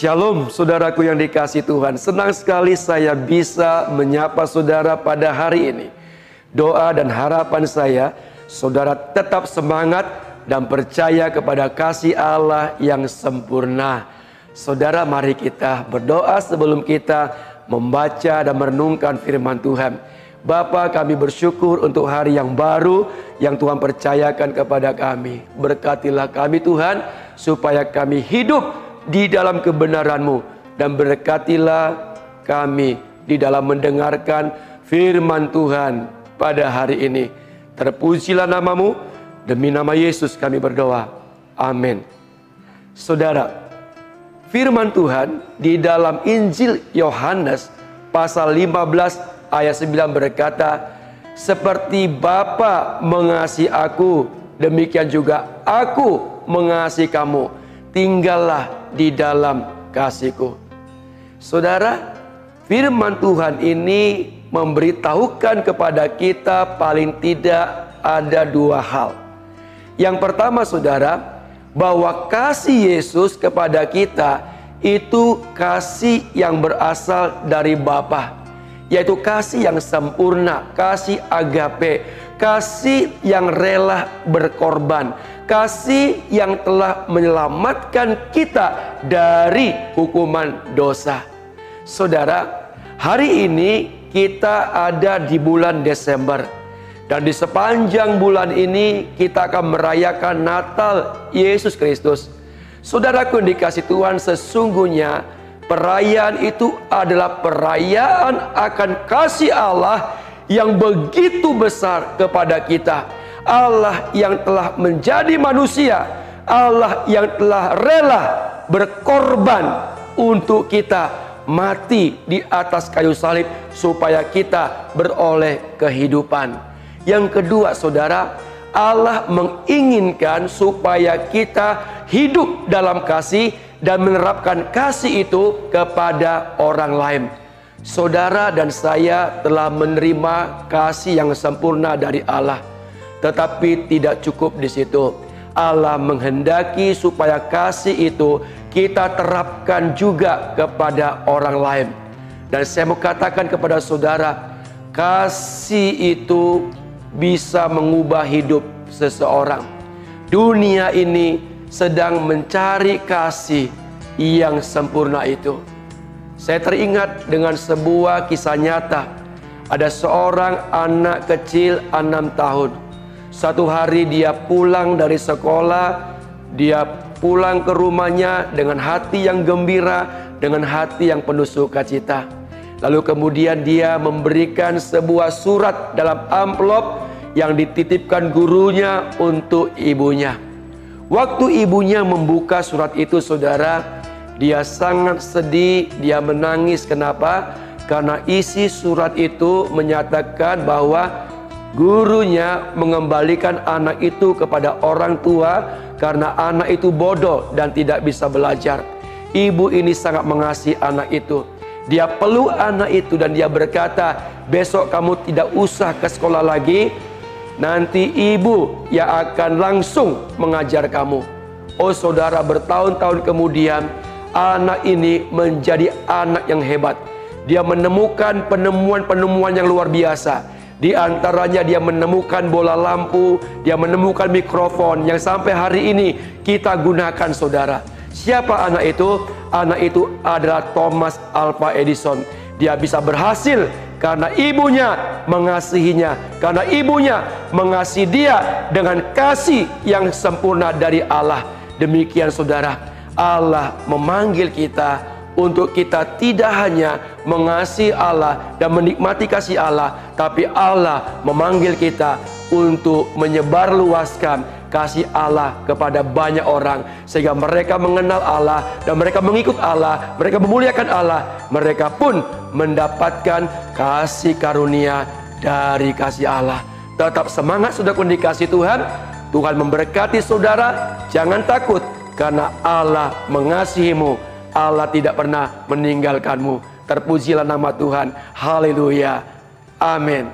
Shalom saudaraku yang dikasih Tuhan. Senang sekali saya bisa menyapa saudara pada hari ini. Doa dan harapan saya Saudara tetap semangat dan percaya kepada kasih Allah yang sempurna. Saudara mari kita berdoa sebelum kita membaca dan merenungkan firman Tuhan. Bapa kami bersyukur untuk hari yang baru yang Tuhan percayakan kepada kami. Berkatilah kami Tuhan supaya kami hidup di dalam kebenaranmu dan berkatilah kami di dalam mendengarkan firman Tuhan pada hari ini. Terpujilah namamu, demi nama Yesus kami berdoa. Amin. Saudara, firman Tuhan di dalam Injil Yohanes pasal 15 ayat 9 berkata, seperti Bapa mengasihi aku, demikian juga aku mengasihi kamu. Tinggallah di dalam kasihku. Saudara, firman Tuhan ini memberitahukan kepada kita paling tidak ada dua hal. Yang pertama saudara, bahwa kasih Yesus kepada kita itu kasih yang berasal dari Bapa, yaitu kasih yang sempurna, kasih agape, kasih yang rela berkorban, kasih yang telah menyelamatkan kita dari hukuman dosa. Saudara, hari ini kita ada di bulan Desember. Dan di sepanjang bulan ini kita akan merayakan Natal Yesus Kristus. Saudaraku yang dikasih Tuhan sesungguhnya perayaan itu adalah perayaan akan kasih Allah yang begitu besar kepada kita Allah yang telah menjadi manusia, Allah yang telah rela berkorban untuk kita mati di atas kayu salib supaya kita beroleh kehidupan. Yang kedua, saudara, Allah menginginkan supaya kita hidup dalam kasih dan menerapkan kasih itu kepada orang lain. Saudara dan saya telah menerima kasih yang sempurna dari Allah. Tetapi tidak cukup di situ. Allah menghendaki supaya kasih itu kita terapkan juga kepada orang lain. Dan saya mau katakan kepada saudara, kasih itu bisa mengubah hidup seseorang. Dunia ini sedang mencari kasih yang sempurna itu. Saya teringat dengan sebuah kisah nyata. Ada seorang anak kecil enam tahun satu hari dia pulang dari sekolah, dia pulang ke rumahnya dengan hati yang gembira, dengan hati yang penuh sukacita. Lalu kemudian dia memberikan sebuah surat dalam amplop yang dititipkan gurunya untuk ibunya. Waktu ibunya membuka surat itu saudara, dia sangat sedih, dia menangis. Kenapa? Karena isi surat itu menyatakan bahwa Gurunya mengembalikan anak itu kepada orang tua karena anak itu bodoh dan tidak bisa belajar. Ibu ini sangat mengasihi anak itu. Dia peluk anak itu dan dia berkata, "Besok kamu tidak usah ke sekolah lagi. Nanti ibu yang akan langsung mengajar kamu." Oh, saudara, bertahun-tahun kemudian anak ini menjadi anak yang hebat. Dia menemukan penemuan-penemuan yang luar biasa di antaranya dia menemukan bola lampu, dia menemukan mikrofon yang sampai hari ini kita gunakan saudara. Siapa anak itu? Anak itu adalah Thomas Alva Edison. Dia bisa berhasil karena ibunya mengasihinya, karena ibunya mengasihi dia dengan kasih yang sempurna dari Allah. Demikian saudara, Allah memanggil kita untuk kita tidak hanya mengasihi Allah dan menikmati kasih Allah, tapi Allah memanggil kita untuk menyebarluaskan kasih Allah kepada banyak orang sehingga mereka mengenal Allah dan mereka mengikut Allah, mereka memuliakan Allah, mereka pun mendapatkan kasih karunia dari kasih Allah. Tetap semangat sudah dikasih Tuhan. Tuhan memberkati saudara, jangan takut karena Allah mengasihimu Allah tidak pernah meninggalkanmu. Terpujilah nama Tuhan. Haleluya. Amin.